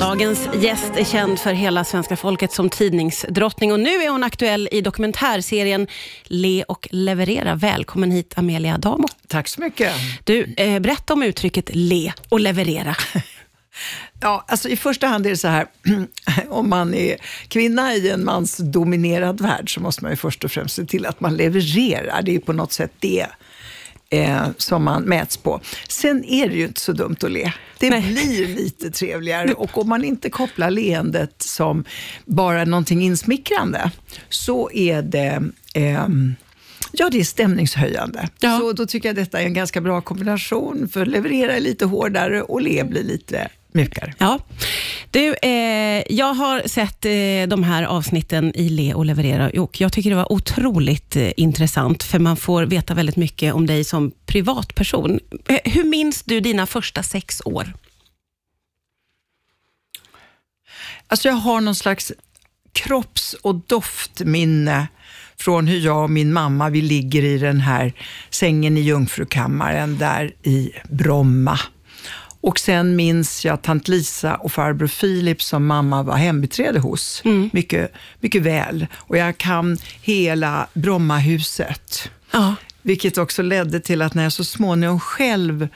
Dagens gäst är känd för hela svenska folket som tidningsdrottning och nu är hon aktuell i dokumentärserien Le och leverera. Välkommen hit Amelia Adamo. Tack så mycket. Du, eh, berätta om uttrycket le och leverera. Ja, alltså I första hand är det så här, om man är kvinna i en mansdominerad värld så måste man ju först och främst se till att man levererar. Det är på något sätt det eh, som man mäts på. Sen är det ju inte så dumt att le. Det Nej. blir lite trevligare och om man inte kopplar leendet som bara någonting insmickrande så är det eh, Ja, det är stämningshöjande. Ja. Så då tycker jag detta är en ganska bra kombination, för leverera lite hårdare och le blir lite mjukare. Ja. Du, eh, jag har sett eh, de här avsnitten i Le och leverera och jag tycker det var otroligt eh, intressant, för man får veta väldigt mycket om dig som privatperson. Eh, hur minns du dina första sex år? Alltså jag har någon slags kropps och doftminne från hur jag och min mamma, vi ligger i den här sängen i Jungfrukammaren där i Bromma. Och sen minns jag tant Lisa och farbror Filip som mamma var hembiträde hos, mm. mycket, mycket väl. Och jag kan hela Brommahuset. Ja. Vilket också ledde till att när jag så småningom själv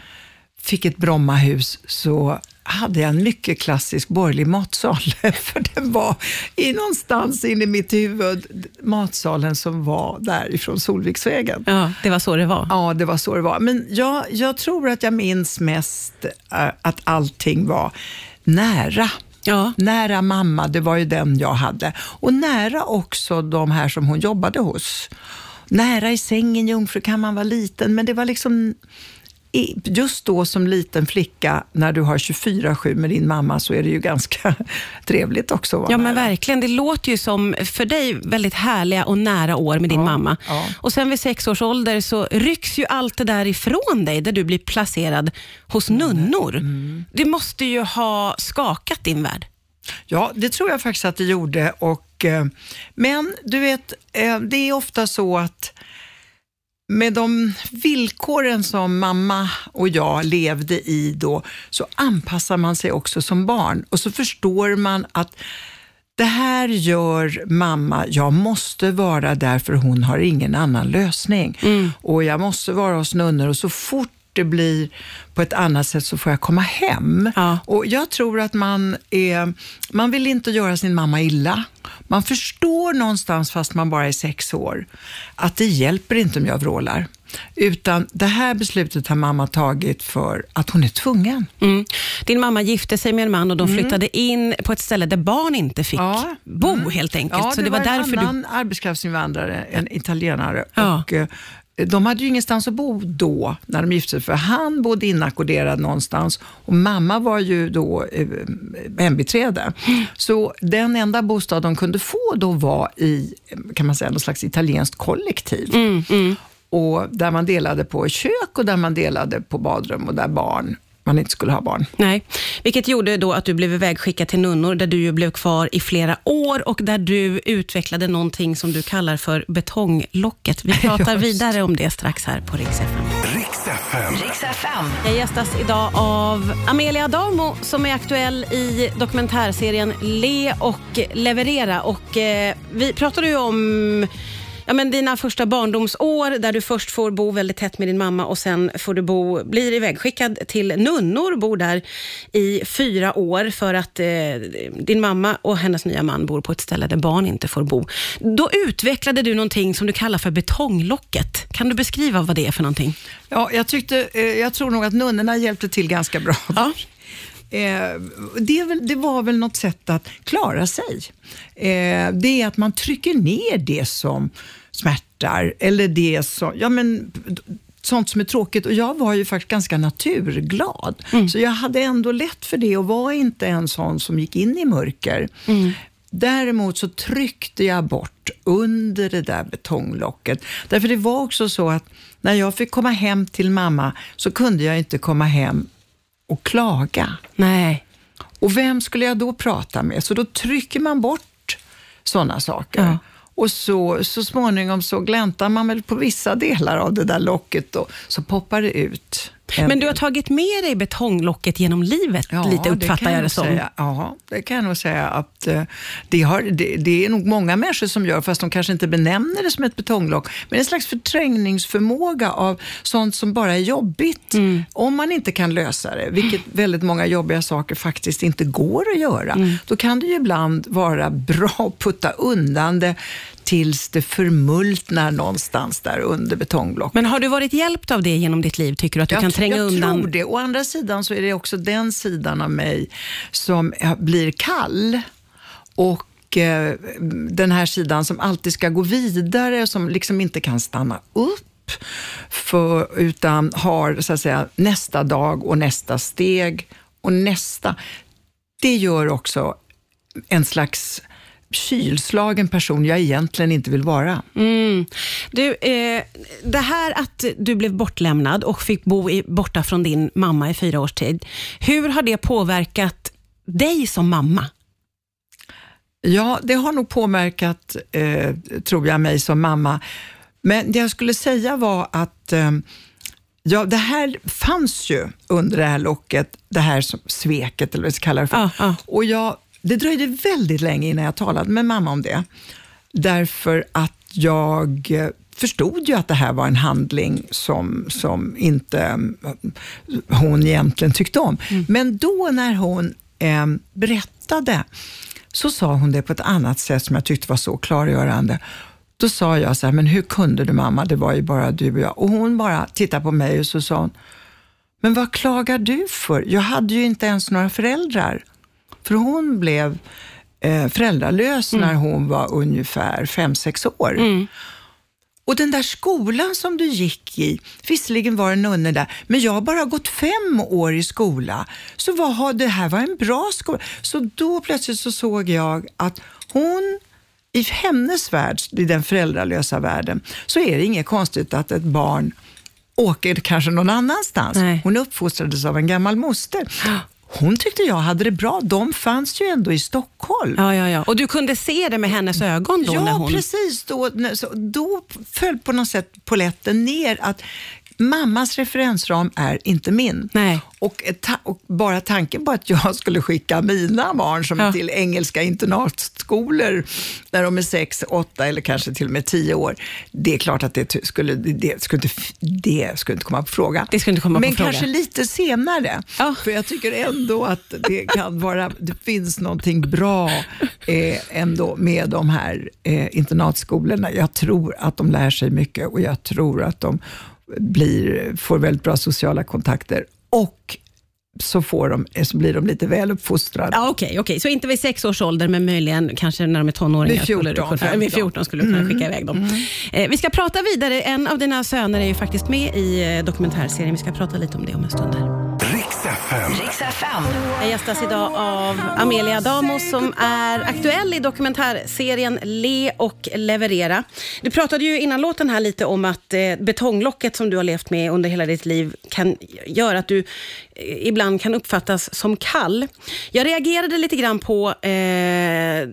fick ett Brommahus så hade jag en mycket klassisk borgerlig matsal. För den var i någonstans in i mitt huvud, matsalen som var därifrån Solviksvägen. Ja, det var så det var. Ja, det var så det var. Men jag, jag tror att jag minns mest äh, att allting var nära. Ja. Nära mamma, det var ju den jag hade. Och nära också de här som hon jobbade hos. Nära i sängen, jungfrukammaren var liten, men det var liksom just då som liten flicka, när du har 24-7 med din mamma, så är det ju ganska trevligt också. ja, men verkligen. Det låter ju som, för dig, väldigt härliga och nära år med din ja, mamma. Ja. Och sen vid sex års ålder så rycks ju allt det där ifrån dig, där du blir placerad hos mm. nunnor. Mm. Det måste ju ha skakat din värld. Ja, det tror jag faktiskt att det gjorde. Och, eh, men du vet, eh, det är ofta så att med de villkoren som mamma och jag levde i då, så anpassar man sig också som barn och så förstår man att det här gör mamma, jag måste vara där för hon har ingen annan lösning. Mm. Och jag måste vara hos nunnor och så fort det blir på ett annat sätt så får jag komma hem. Ja. Och Jag tror att man, är, man vill inte göra sin mamma illa. Man förstår någonstans, fast man bara är sex år, att det hjälper inte om jag vrålar. Utan det här beslutet har mamma tagit för att hon är tvungen. Mm. Din mamma gifte sig med en man och de mm. flyttade in på ett ställe där barn inte fick ja. bo mm. helt enkelt. Ja, det, så det var, var en annan du... arbetskraftsinvandrare, en italienare. Ja. Och, eh, de hade ju ingenstans att bo då, när de gifte sig, för han bodde inackorderad någonstans och mamma var ju då eh, hembiträde. Så den enda bostad de kunde få då var i, kan man säga, någon slags italienskt kollektiv. Mm, mm. Och där man delade på kök och där man delade på badrum och där barn man inte skulle ha barn. Nej, vilket gjorde då att du blev ivägskickad till nunnor, där du ju blev kvar i flera år och där du utvecklade någonting som du kallar för betonglocket. Vi pratar vidare om det strax här på Rix FM. Rix FM. Jag gästas idag av Amelia Adamo som är aktuell i dokumentärserien Le och leverera. Och, eh, vi pratade ju om ja, men dina första barndomsår där du först får bo väldigt tätt med din mamma och sen får du bo, blir ivägskickad till nunnor, bor där i fyra år för att eh, din mamma och hennes nya man bor på ett ställe där barn inte får bo. Då utvecklade du någonting som du kallar för betonglocket. Kan du beskriva vad det är för någonting? Ja, jag, tyckte, eh, jag tror nog att nunnorna hjälpte till ganska bra. Ja. Eh, det, väl, det, var väl något sätt att klara sig. Eh, det är att man trycker ner det som smärtar eller det som, ja men sånt som är tråkigt. Och jag var ju faktiskt ganska naturglad. Mm. Så jag hade ändå lätt för det och var inte en sån som gick in i mörker. Mm. Däremot så tryckte jag bort under det där betonglocket. Därför det var också så att när jag fick komma hem till mamma så kunde jag inte komma hem och klaga. Nej. Och vem skulle jag då prata med? Så då trycker man bort sådana saker. Ja. Och så, så småningom så gläntar man väl på vissa delar av det där locket och så poppar det ut Men du har tagit med dig betonglocket genom livet, Ja, lite det uppfattar kan jag det som. Säga. Ja, det kan jag nog säga att eh, det, har, det, det är nog många människor som gör, fast de kanske inte benämner det som ett betonglock, men en slags förträngningsförmåga av sånt som bara är jobbigt, Mm. om man inte kan lösa det, vilket väldigt många jobbiga saker faktiskt inte går att göra. Mm. Då kan det ju ibland vara bra att putta undan det tills det förmultnar någonstans där under betongblocket. Men har du varit hjälpt av det genom ditt liv? Tycker du att du kan tr- tränga jag undan? tror det. Å andra sidan så är det också den sidan av mig som blir kall. Och eh, den här sidan som alltid ska gå vidare, som liksom inte kan stanna upp. För, utan har så att säga, nästa dag och nästa steg och nästa. Det gör också en slags kylslagen person jag egentligen inte vill vara. Mm. Du, eh, det här att du blev bortlämnad och fick bo i, borta från din mamma i fyra års tid. Hur har det påverkat dig som mamma? Ja, det har nog påverkat, eh, tror jag, mig som mamma. Men det jag skulle säga var att eh, ja, det här fanns ju under det här locket, det här som sveket, eller vad vi ska kalla det för. Ja, ja. Och jag, det dröjde väldigt länge innan jag talade med mamma om det. Därför att jag eh, förstod ju att det här var en handling som, som inte eh, hon egentligen tyckte om. Men då när hon eh, berättade så sa hon det på ett annat sätt som jag tyckte var så klargörande. Då sa jag så här, men hur kunde du mamma? Det var ju bara du och jag. Och hon bara tittade på mig och så sa hon, men vad klagar du för? Jag hade ju inte ens några föräldrar. För hon blev eh, föräldralös när hon var ungefär fem sex år. Och den där skolan som du gick i, visserligen var det nunnor där, men jag har bara gått fem år i skola. Så vad har det här var en bra skola. Så då plötsligt så såg jag att hon, i hennes värld, i den föräldralösa världen, så är det inget konstigt att ett barn åker kanske någon annanstans. Nej. Hon uppfostrades av en gammal moster. Hon tyckte jag hade det bra. De fanns ju ändå i Stockholm. Ja, ja, ja. Och du kunde se det med hennes ögon då? när Ja, hon... precis. Då, då föll på något sätt poletten ner att mammas referensram är inte min. Nej. Och, ett ta- och bara tanken på att jag skulle skicka mina barn som Ja. till engelska internatskolor när de är sex, åtta eller kanske till och med tio år. Det är klart att det skulle, det, skulle, inte, det skulle inte komma på fråga. Det skulle inte komma på Men fråga. kanske lite senare. Ja. För jag tycker ändå att det kan vara, det finns någonting bra eh, ändå med de här eh, internatskolorna. Jag tror att de lär sig mycket och jag tror att de blir, får väldigt bra sociala kontakter och så, får de, eh, så blir de lite väl uppfostrade. Ja, Okej, okej. så inte vid sex års ålder, men möjligen kanske när de är tonåringar. Vid 14, skulle kunna, 15. vid 14 skulle du kunna skicka iväg dem. Eh, vi ska prata vidare. En av dina söner är ju faktiskt med i eh, dokumentärserien. Vi ska prata lite om det om en stund. Här. FM. Jag gästas idag av Amelia Damos som är aktuell i dokumentärserien Le och leverera. Du pratade ju innan låten här lite om att eh, betonglocket som du har levt med under hela ditt liv kan göra att du eh, ibland kan uppfattas som kall. Jag reagerade lite grann på, eh,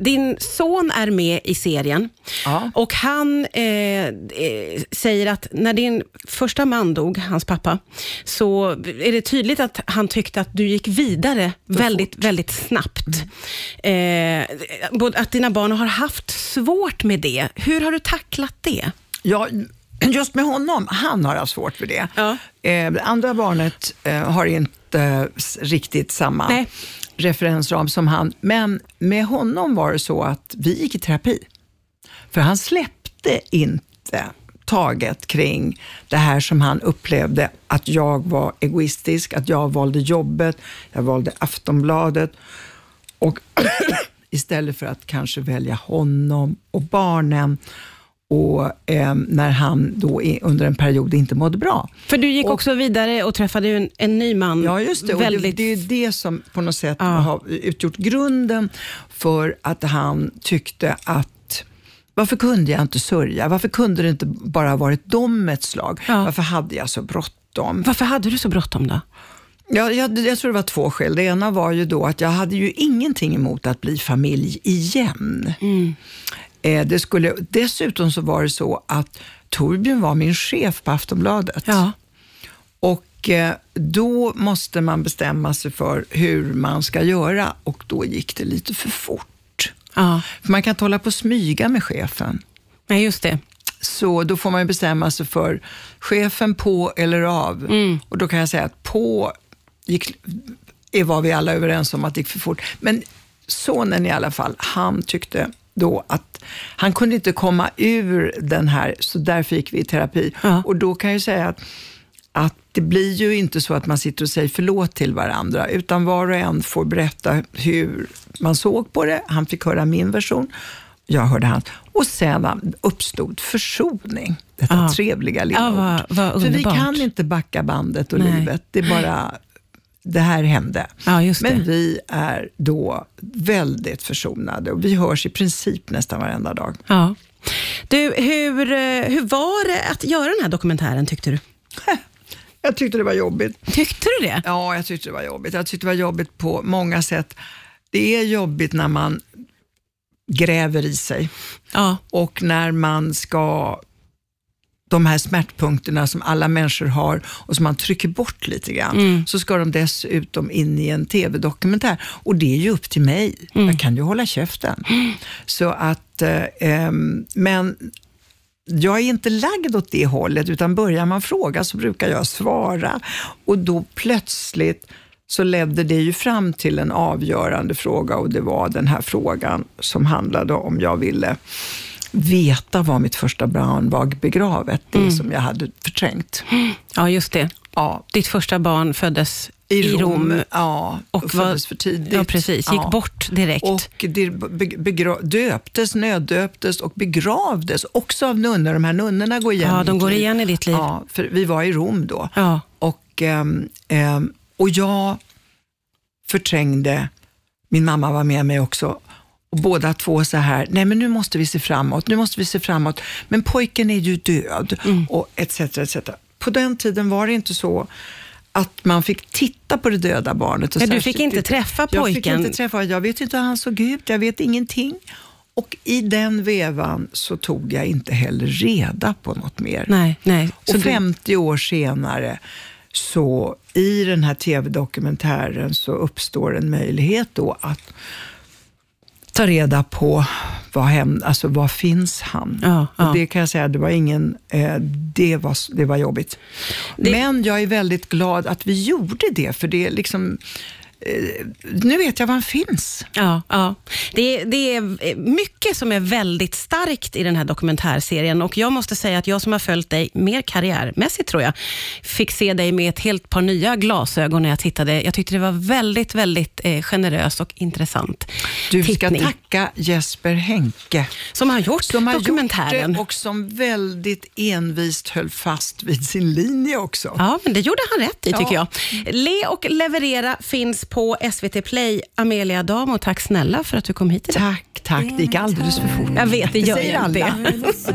din son är med i serien Ja. och han eh, eh, säger att när din första man dog, hans pappa, så är det tydligt att han tyckte att du gick vidare väldigt, väldigt snabbt. Eh, både att dina barn har haft svårt med det. Hur har du tacklat det? Ja, just med honom, han har jag svårt för det. Ja. Eh, andra barnet eh, har inte eh, riktigt samma Nej. referensram som han. Men med honom var det så att vi gick i terapi. För han släppte inte taget kring det här som han upplevde att jag var egoistisk, att jag valde jobbet, jag valde Aftonbladet. Och istället för att kanske välja honom och barnen och eh, när han då under en period inte mådde bra. För du gick Och- också vidare och träffade en, en ny man. Ja, just det. Och det, Väldigt, det är det som på något sätt Ja. har utgjort grunden för att han tyckte att varför kunde jag inte sörja? Varför kunde det inte bara varit dem ett slag? Ja. Varför hade jag så bråttom? Varför hade du så bråttom då? Ja, jag, jag tror det var två skäl. Det ena var ju då att jag hade ju ingenting emot att bli familj igen. Eh, det skulle, dessutom så var det så att Torbjörn var min chef på Aftonbladet. Ja. Och eh, då måste man bestämma sig för hur man ska göra och då gick det lite för fort. Ja, För man kan inte hålla på och smyga med chefen. nej, just det. Så då får man bestämma sig för chefen på eller av. Och då kan jag säga att på gick, är var vi alla överens om att det gick för fort. Men sonen i alla fall, han tyckte då att han kunde inte komma ur den här, så därför gick vi i terapi. Ja. Och då kan jag säga att, att det blir ju inte så att man sitter och säger förlåt till varandra, utan var och en får berätta hur man såg på det. Han fick höra min version, jag hörde hans. Och sen uppstod försoning, detta Ja. trevliga lilla ord. vad, vad För vi kan inte backa bandet och Nej. livet. Det är bara, det här hände. Ja, Men vi är då väldigt försonade och vi hörs i princip nästan varenda dag. Ja. Du, hur, eh, hur var det att göra den här dokumentären, tyckte du? Jag tyckte det var jobbigt. Tyckte du det? Ja, jag tyckte det var jobbigt. Jag tyckte det var jobbigt på många sätt. Det är jobbigt när man gräver i sig Ja. och när man ska de här smärtpunkterna som alla människor har och som man trycker bort lite grann, Mm. så ska de dessutom in i en tv-dokumentär. Och det är ju upp till mig. Mm. Jag kan ju hålla käften. Så att, eh, ehm, men jag är inte lagd åt det hållet, utan börjar man fråga så brukar jag svara. Och då plötsligt så ledde det ju fram till en avgörande fråga och det var den här frågan som handlade om jag ville veta var mitt första barn var begravet, det Mm. som jag hade förträngt. ja, just det. Ja, Ditt första barn föddes i, i Rom. Rom. Ja, Och och var- föddes för tidigt. Ja, precis. Gick Ja. bort direkt. Och begra- döptes, nöddöptes och begravdes också av nunnor. De här nunnorna går igen Ja, de går liv. igen i ditt liv. Ja, för vi var i Rom då. Ja. Och, ehm, ehm, och jag förträngde, min mamma var med mig också, och båda två så här, nej men nu måste vi se framåt, nu måste vi se framåt. Men pojken är ju död Mm. och etc. etc. På den tiden var det inte så att man fick titta på det döda barnet. och Men du fick inte träffa Jag fick pojken? inte träffa, jag vet inte hur han såg ut, jag vet ingenting. Och i den vevan så tog jag inte heller reda på något mer. Nej, nej. Och du- 50 år senare, så i den här tv-dokumentären så uppstår en möjlighet då att ta reda på vad, hem, alltså vad finns han? Ja, ja. Och det kan jag säga, det var ingen, eh, det, var, det var jobbigt. Det- Men jag är väldigt glad att vi gjorde det, för det är liksom, nu vet jag var han finns. Ja, ja. Det, det är mycket som är väldigt starkt i den här dokumentärserien och jag måste säga att jag som har följt dig mer karriärmässigt tror jag, fick se dig med ett helt par nya glasögon när jag tittade. Jag tyckte det var väldigt, väldigt eh, generös och intressant Du ska tittning. tacka Jesper Henke. Som har gjort som har dokumentären. gjort och som väldigt envist höll fast vid sin linje också. Ja, men det gjorde han rätt i Ja. tycker jag. Le och leverera finns på SVT Play. Amelia Damo, tack snälla för att du kom hit idag. Tack, tack. Det gick alldeles för fort. Jag vet, det gör säger jag alla. det.